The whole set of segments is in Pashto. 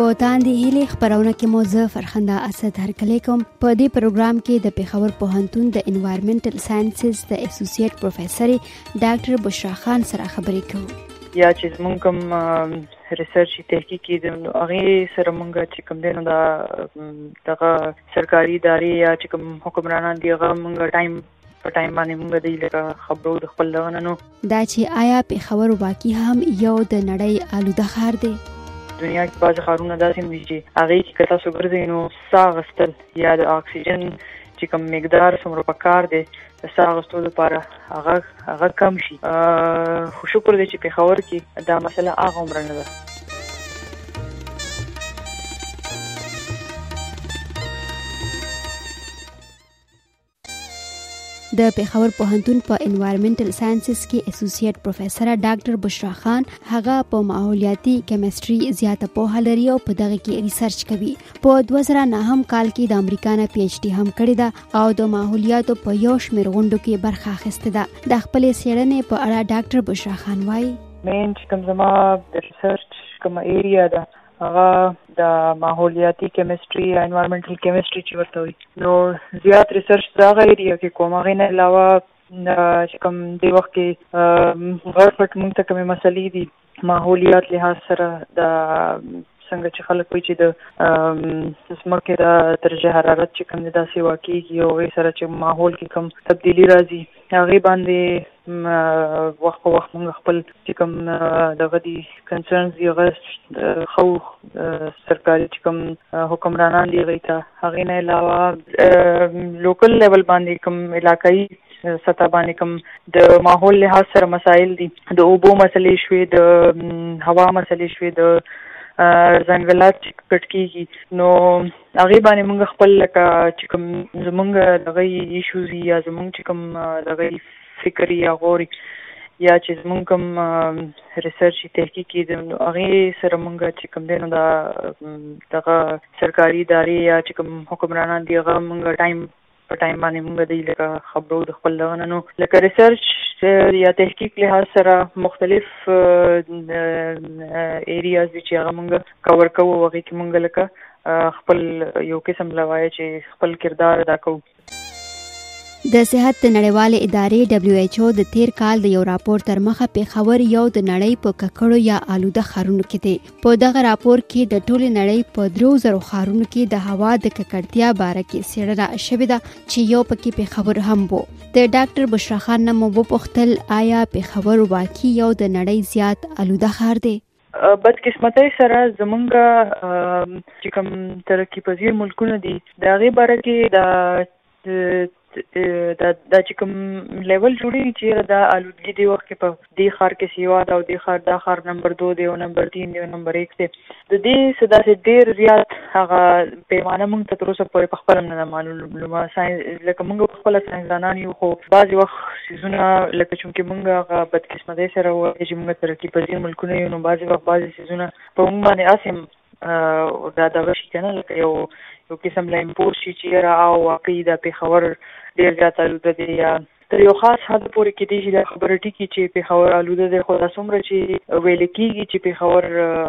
په تاندې هلي خبرونه کې مو زه فرخنده اسد هر کله کوم په دې پروګرام کې د پیښور پوهنتون د انوایرنمنټل ساينسز د اسوسییټ پروفیسور ډاکټر بشرا خان سره خبرې کوو یا چې زمونږ کوم ریسرچ تحقیق کې د هغه سره مونږ چې کوم دینو دا دغه سرکاري ادارې یا چې کوم حکمرانان دی هغه مونږ ټایم په ټایم باندې موږ دی لکه خبرو د خپل دغه ننو دا چې آیا پېښور واقعي هم یو د نړۍ آلوده ښار دی دنیا کې بعضې ښارونه داسې هم دي چې هغې کې که تاسو ګرځئ نو ساه اخیستل یا د اکسیجن چې کوم مقدار څومره پکار دی د ساه اخیستو لپاره هغه هغه کم شي خو شکر دی چې پېښور کې دا مسله هغه عمره نه ده د پیښور پوهنتون په انوایرمنټل ساينسز کې اسوسییټ پروفیسور ډاکټر بشرا خان هغه په ماحولیاتي کیمستري زیاته پوهه لري او په دغه کې ریسرچ کوي په 2009 کال کې د امریکا نه پی ایچ ډي هم کړې ده او د ماحولیاتو په یو شمېر غونډو کې برخه اخیستې ده د خپلې څېړنې په اړه ډاکټر بشرا خان وایي مین چې کوم زما د ریسرچ کومه ایریا ده هغه د ماحولیاتي کیمسټري یا انوایرمنټل کیمسټري چې ورته وي نو زیات ریسرچ د هغه ایریا کې کوم هغې نه علاوه چې کوم دې وخت کې غړ پټ مونږ ته کومې مسلې دي ماحولیات لحاظ سره د څنګه چې خلک وایي چې د ځمکې د درجه حرارت چې کوم داسې واقعېږي او هغې سره چې ماحول کې کوم تبدیلي راځي هغې باندې وخت په وخت موږ خپل چې کوم دغه دي کنسرنز دي هغه خو سرکاري چې کوم حکمرانان دي هغوی ته هغې نه علاوه لوکل لیول باندې کوم علاقایي سطح باندې کوم د ماحول لحاظ سره مسایل دي د اوبو مسلې شوې د هوا مسلې شوې د ځنګلات کټ کیږي نو هغې باندې مونږ خپل لکه چې کوم زمونږ دغه ایشوز یا زمونږ چې کوم دغه فکر یا غوري یا چې زمونږ کوم ریسرچ تحقیق کې د هغه سره مونږ چې کوم دینو دا دغه سرکاري ادارې یا چې کوم حکمرانان دی هغه مونږ ټایم په ټایم باندې موږ دی لکه خبرو د خپل دغه ننو لکه ریسرچ یا تحقیق لحاظ سره مختلف ایریاز دي چې هغه موږ کور کوو هغه کې موږ لکه خپل یو قسم لوای چې خپل کردار ادا کوو د صحت د نړیوالې ادارې WHO د تیر کال د یو راپور تر مخه پیښور یو د نړۍ په ککړو یا آلوده ښارونو کې دی په دغه راپور کې د ټولې نړۍ په درو زرو ښارونو کې د هوا د ککړتیا باره کې څېړنه شوې ده چې یو پکې پېښور هم وو د ډاکټر بشرا خان نه مو وپوښتل آیا پېښور واقعي یو د نړۍ زیات الوده ښار دی بدقسمتۍ سره زمونږ چې کوم ترقي پذیر ملکونه دي د هغې باره کې د د دا چې کوم لیول جوړیږي چیرې دا آلودګي دی وخت کې په دې ښار کې سیوا ده او دې ښار دا ښار نمبر 2 دی او نمبر 3 دی او نمبر 1 دی د دې صدا سي ډیر زیات هغه پیمانه مونږ ته تر اوسه پورې په خپل نه معلومه ساينس لکه مونږ په خپل ساينسدانان یو خو بعضی وخت سيزونه لکه چې مونږ هغه بدقسمتۍ سره وایي چې مونږ ترقي پذیر ملکونه یو نو بعضی وخت بعضی سيزونه په مونږ باندې اسیم دا دغه شي کنه لکه یو یو قسم لا امپوز شي چې را او واقعي د پیښور ډیر زیات الوده دی یا تر یو خاص حد پورې کې دي چې دا خبره ټیکي چې پیښور الوده دی خو دا څومره چې ویل کیږي چې پیښور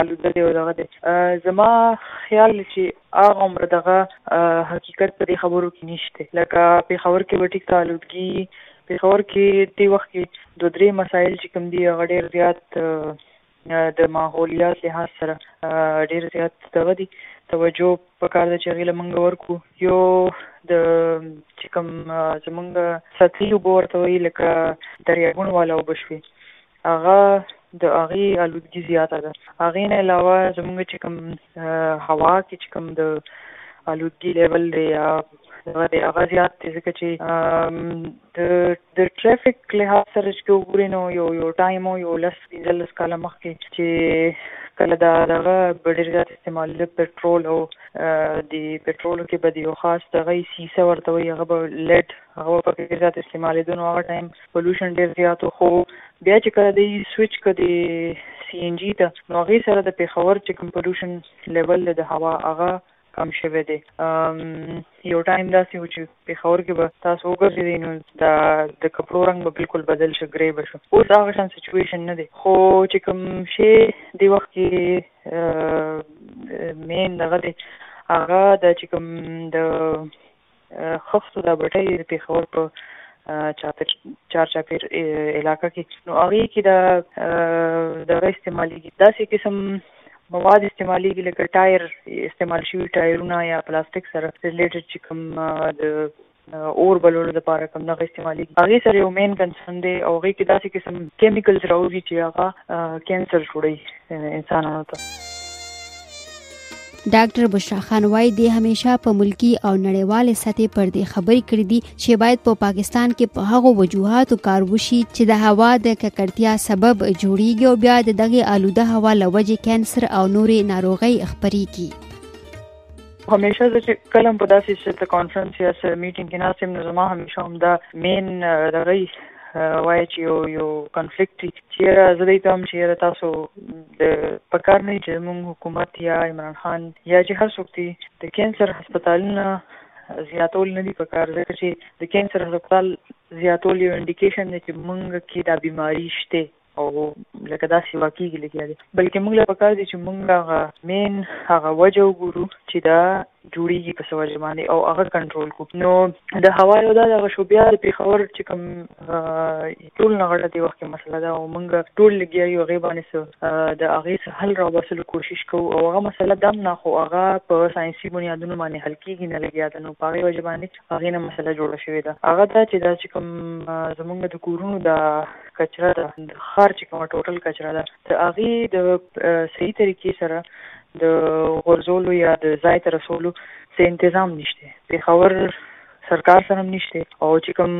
الوده دی او دغه دی زما خیال چې هغه عمر دغه حقیقت په دې خبرو کې نشته لکه پیښور کې وټیک تعلقګي پیښور کې د وخت کې دوه درې مسایل چې کوم دي هغه ډیر زیات د ماحوليات لحاظ سره ډېر زيات دغه دي توجه پکار ده چې هغې له موږ ورکړو يو د چې کوم زمونږ سطحي اوبه ورته وایي لکه دریابونو والا اوبه شوې هغه د هغې الودګي زیاته ده هغې نه علاوه زمونږ چې کوم هوا کې چې کوم د الودګي لیول دی یا دغه دی هغه زیات دی ځکه چې د د ټریفیک لحاظ سره چې وګورئ نو یو یو ټایم و یو لس پنځلس کاله مخکې چې کله دا دغه ډېر زیات استعمال د پټرول او د پټرولو کې به د یو خاص دغه سیسه ورته وي هغه به لیډ هغه په ډېر زیات استعمالېدو نو هغه ټایم پولوشن ډېر زیات خو بیا چې کله دی سویچ کړي سی ان جی ته نو هغې سره د پېښور چې کوم پولوشن لیول د هوا هغه کم شوی دی یو ټایم داسې و چې پېښور کې به تاسو وګرځېدئ نو دا د کپړو رنګ به بالکل بدل شو ګرې به شو اوس هغه شان سچویشن نه دی خو چې کوم شی دې وخت کې مین دغه دی هغه دا چې کوم د خښتو دا بټۍ د پېښور په چاپیر چار چاپیر علاقه کې نو هغه کې دا دغه استعمالېږي داسې قسم مواد استعمالېږي لکه ټایر استعمال شوي ټایرونه یا پلاستیک سره ریلیټډ چې کوم د اور بلولو لپاره کوم دغه استعمالېږي هغې سره یو مین کنسرن دی او هغې کې داسې قسم کیمیکلز راوځي چې هغه کینسر جوړوي انسانانو ته ډاکټر بشرا خان وایي دی همیشه په ملکی او نړیوالې سطحې پر دې خبرې کړې دي چې باید په پاکستان کې په هغو وجوهاتو کار وشي چې د هوا د ککړتیا سبب جوړیږي او بیا د دغه آلوده هوا له وجې کینسر او نورې ناروغۍ خپریږي همیشه زه چې کله په داسې څه کانفرنس یا څه میټینګ کې ناست یم نو زما همیشه همدا مین دغه وایي چې یو یو کنفلیکټ چې یاره زه دی ته وایم چې یاره تاسو د پکار نه چې زموږ حکومت یا عمران خان یا چې هر څوک دی د کینسر هسپتالونه زیاتول نه دي پکار ځکه چې د کینسر هسپتال زیاتول یو انډیکیشن دی چې موږ کې دا بیماری شته او لکه دا سیوا کیږي لګیا دي بلکې موږ له پکار دي چې موږ هغه مین هغه وجه وګورو چې دا جوړیږي په څه وجه باندې او هغه کنټرول کو نو د هوا یو دا دغه شو بیا د پیښور چې کوم ټول نغړه دی وخت مسله ده او موږ ټول لګیا یو هغه باندې سو د هغه سره حل را وبسلو کوشش کو او هغه مسله دم نه خو هغه په ساينسي بنیادونو باندې حل کیږي نه لګیا ده نو په هغه وجه باندې هغه نه مسله جوړه شوې ده هغه دا چې دا چې کوم زمونږ د کورونو د کچره ده د خار چې کوم ټوټل کچره ده د هغه د صحیح طریقې سره د غورځولو یا د ځای ته رسولو څه انتظام نشته پیښور سرکار سره هم نشته او چې کوم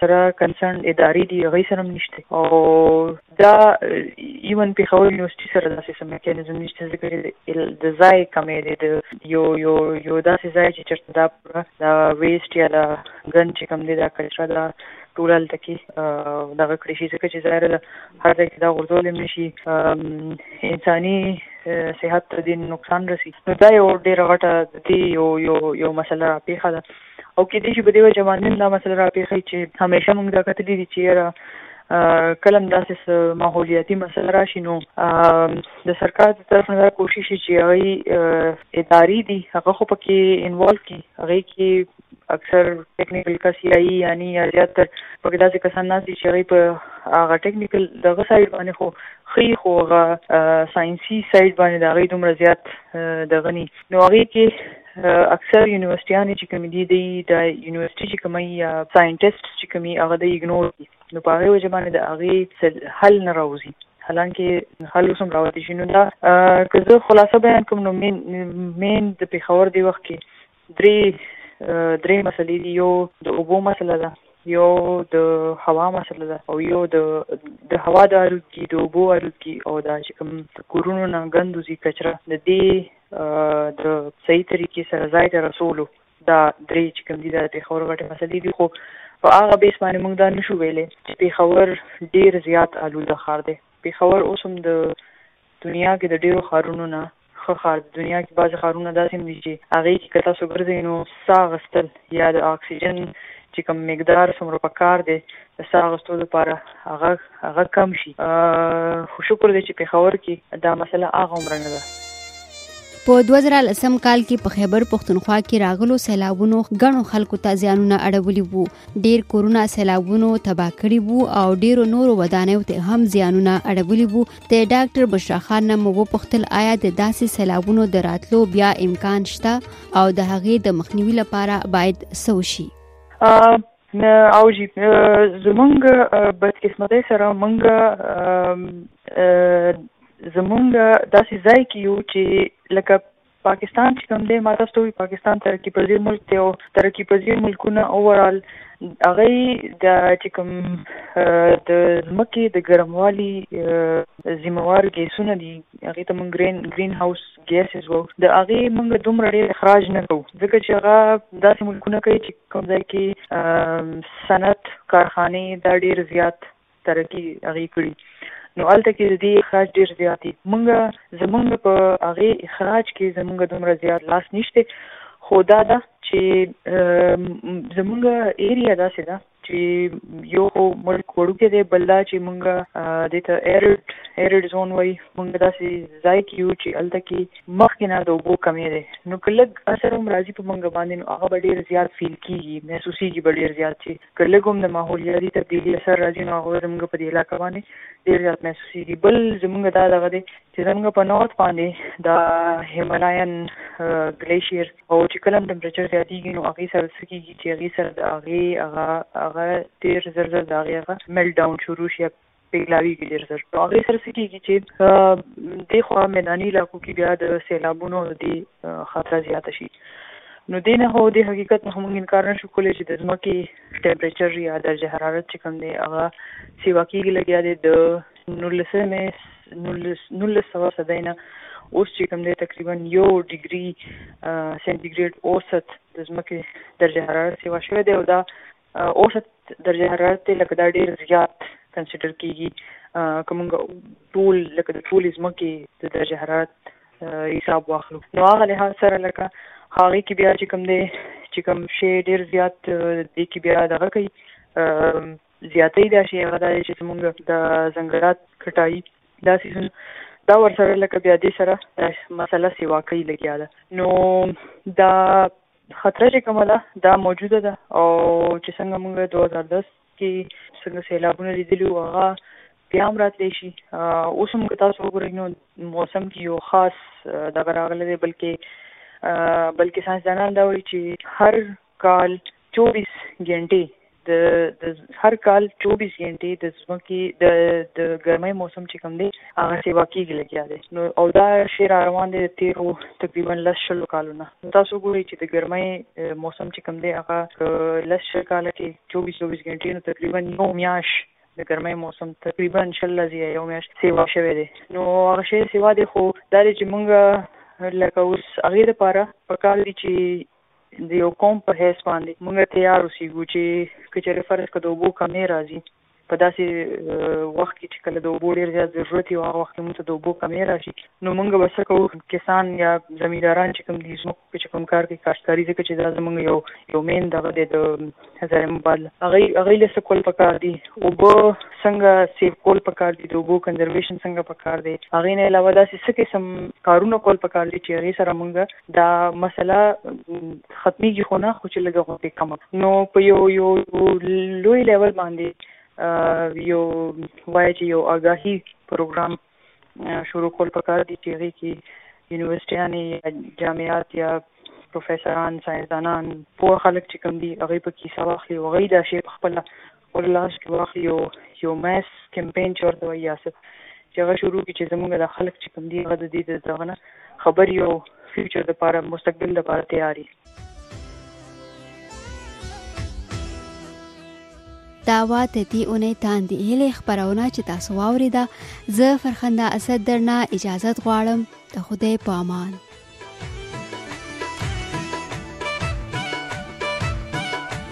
سره کنسرن ادارې دي هغه سره هم نشته او دا ایون پیښور یونیورسيټي سره داسې سم میکانیزم نشته ځکه د ځای کمې دی د یو یو یو داسې ځای چې چرته دا پوره دا ویسټ یا دا ګن چې کوم دی دا کچره دا ټول هلته کې دغه کړی شي ځکه چې ظاهره ده هر ځای کې دا غورځول هم شي انساني صحت ته دې نقصان رسي نو دا یو ډېره غټه د دې یو یو یو مسله راپېښه ده او کېدای شي په دې وجه باندې هم دا مسله راپېښي چې همیشه موږ دا کتلي دي چې یاره کله هم داسې څه ماحولیاتي مسله راشي نو د سرکار د طرف نه دا کوشش چې هغه ادارې دي هغه خو پکې انوالو کړي هغې کې اکثر ټکنیکل کس یا ای یعنی یا زیات تر پکې داسې کسان ناست دي چې هغوی په هغه ټکنیکل دغه سایډ باندې خو ښه یي خو هغه ساینسي سایډ باندې د هغوی دومره زیات دغه ني نو هغوی کې اکثر یونیورسټیانې چې کومې دي دی د یونیورسټي چې کومه یا ساینټیسټ چې کومي هغه د اګنور دي نو په هغې وجه باندې د هغې حل نه راوځي حالانکه حل اوس هم راوتی شي نو دا که زه خلاصه بیان کوم نو مین مین د پېښور دی وخت کې درې درې مسلې دي یو د اوبو مسله ده یو د هوا مسله ده او یو د د هوا د الودګي د اوبو الودګي او دا چې کوم د کورونو نه ګندوزي کچره د دې د صحیح طریقې سره ځای ته رسولو دا درې چې کوم دي د پیښور غټې مسلې دي خو په هغه بیس باندې موږ دا نشو ویلې چې پیښور ډیر زیات الوده ښار دی پیښور اوس هم د دنيا کې د ډېرو ښارونو نه ښه ښار د دنيا کې بعضې ښارونه داسې هم دي چې هغې کې که تاسو ګرځئ نو ساه اخستل يا د اکسيجن چې کوم مقدار څومره په کار دی د ساه اخستو لپاره هغه هغه کم شي خو شکر دی چې پېښور کې دا مسله هغومره نه ده. په دوه زره لسم کال کې په خیبر پښتونخوا کې راغلو سیلابونو ګڼو خلکو ته زیانونه اړولي وو ډیر کورونه سیلابونو تباه کړي وو او ډیرو نورو ودانیو ته هم زیانونه اړولي وو د ډاکټر بشرا خان نه مو وپوښتل آیا د داسې سیلابونو د راتلو بیا امکان شته او د هغې د مخنیوي لپاره باید څه وشي او جی زمونږ بدقسمتۍ سره مونږ زمونږ داسې ځای کې یو چې لکه پاکستان چې کوم دی ما تاسو ته وویل پاکستان ترقي پذیر ملک دی او ترقي پذیر ملکونه اوورال هغه د چې کوم د ځمکې د ګرموالي ذمہوار ګیسونه دي هغې ته موږ ګرین ګرین هاوس ګیسز وو د هغې موږ دومره ډېر اخراج نه کوو ځکه چې هغه داسې ملکونه کوي چې کوم ځای کې صنعت کارخانې دا ډېر زیات ترکي هغې کړي نو هلته کې د دې اخراج ډېر زیات دي مونږ زمونږ په هغې اخراج کې زمونږ دومره زیات لاس نشته خو دا ده چې زمونږ ایریا داسې ده چې یو خو ملک وړوکی دی بل دا چې مونږ دې ته ایرډ ایرډ زون وایي مونږ داسې ځای کې یو چې هلته کې مخکې نه د اوبو کمی دی نو که لږ عصر هم راځي په موږ باندې نو هغه به ډېر زیات فیل کېږي، محسوسېږي به ډېر زیات چې که لږ هم د ماحولیاتي تبدیلي اثر راځي نو هغه به زموږ په دې علاقه باندې ډېر زیات محسوسېږي. بل زموږ دا دغه دی چې زموږ په نورت باندې دا هیمالاین ګلیشیر او چې کله هم ټمپریچر زیاتېږي نو هغې سره څه کېږي چې هغې سره د هغې هغه هغه ډېر زر زر د هغې هغه ملټ ډاون شروع شي. پیلاویږي ډېر زر. نو هغې سره څه کېږي چې دې خوا میداني علاقو کې بیا د سیلابونو او دې خطره زیاته شي. نو دې نه او دې حقیقت نه خو موږ انکار نه شو کولی چې د ځمکې ټمپرېچر یا درجه حرارت چې کوم دی هغه سیوا کېږي لګیا دی د نولسمې نولس سوه صدۍ نه اوس چې کوم دی تقریبا یو ډګري سنټیګریډ اوسط د ځمکې درجه حرارت سیوا شوی دی او دا اوسط درجه حرارت دی لکه دا ډیر زیات کنسیډر کیږي که موږ ټول لکه د ټولې ځمکې د درجه حرارت حساب واخلو نو هغه له سره لکه هغه کې بیا چې کوم دی چې کوم شی ډیر زیات دی کې بیا دغه کوي زیاتې دا شی هغه دی چې موږ د ځنګلات کټایي دا سیزن دا ورسره لکه بیا دې سره مسله سیوا کوي لګیا ده نو دا خطره چې کومه ده دا موجوده ده او چې څنګه موږ 2010 کې څنګه سیلابونه لیدلي وو هغه بیا هم راتلی شي اوس هم که تاسو وګورئ نو موسم کې یو خاص دغه راغلی دی بلکې بلکې ساینسدانان دا وایي چې هر کال 24 ګنټې د د هر کال 24 غنټې د ځمکې د د ګرمۍ موسم چې کوم دی هغه سیوا کیږي لګیا دی نو او دا شی را روان دی د تیرو تقریبا لس شلو کالو نه نو تاسو ګورئ چې د ګرمۍ موسم چې کوم دی هغه لس شل کاله کې 24 24 غنټې نو تقریبا یو میاش د ګرمۍ موسم تقریبا شل لزی یو میاش سیوا شوی دی نو هغه شی سیوا دی خو دا چې مونږ لکه اوس هغه لپاره په کال دی چې د یو قوم په حیث باندې موږ تیار اوسیږو چې که چېرې فرض که د اوبو کمې راځي په داسې وخت کې چې کله د اوبو ډیر زیات ضرورت وي هغه وخت کې موږ ته د اوبو کمې راشي نو موږ به څه کوو کسان یا زمینداران چې کوم دي ځمکو کې چې کوم کار کوي کاشتکاري ځکه چې دا زموږ یو یو مین دغه دی د هزاره مبادله هغه هغه له سکول پکار دي اوبه څنګه سیو کول پکار دي د اوبو کنزرویشن څنګه پکار دي هغه نه علاوه داسې څه قسم کارونه کول پکار دي چې هغه سره مونږه دا مسله ختميږي خو نه خو چې لږه غوته کم نو په یو یو لوی لیول باندې یو وای چې یو آگاهي پروګرام شروع کول پکار دي چې هغې کې يونيورسټيانې يا جامعات يا پروفيسران، ساينسدانان، پوه خلک چې کوم دي هغوی پکې حصه واخلي او هغوی دا شی په خپله خپل لاس کې واخلي او يو ماس کمپين چې ورته وایي يا څه چې هغه شروع کړي چې زموږ دا خلک چې کوم دي هغه د دې د دغه نه خبري او فيوچر لپاره مستقبل لپاره تيار دا وا د دې اونۍ تاندې هیلې خبرونه چې تاسو واوریده زه فرخنده اسد درنه اجازه غواړم د خدای په امان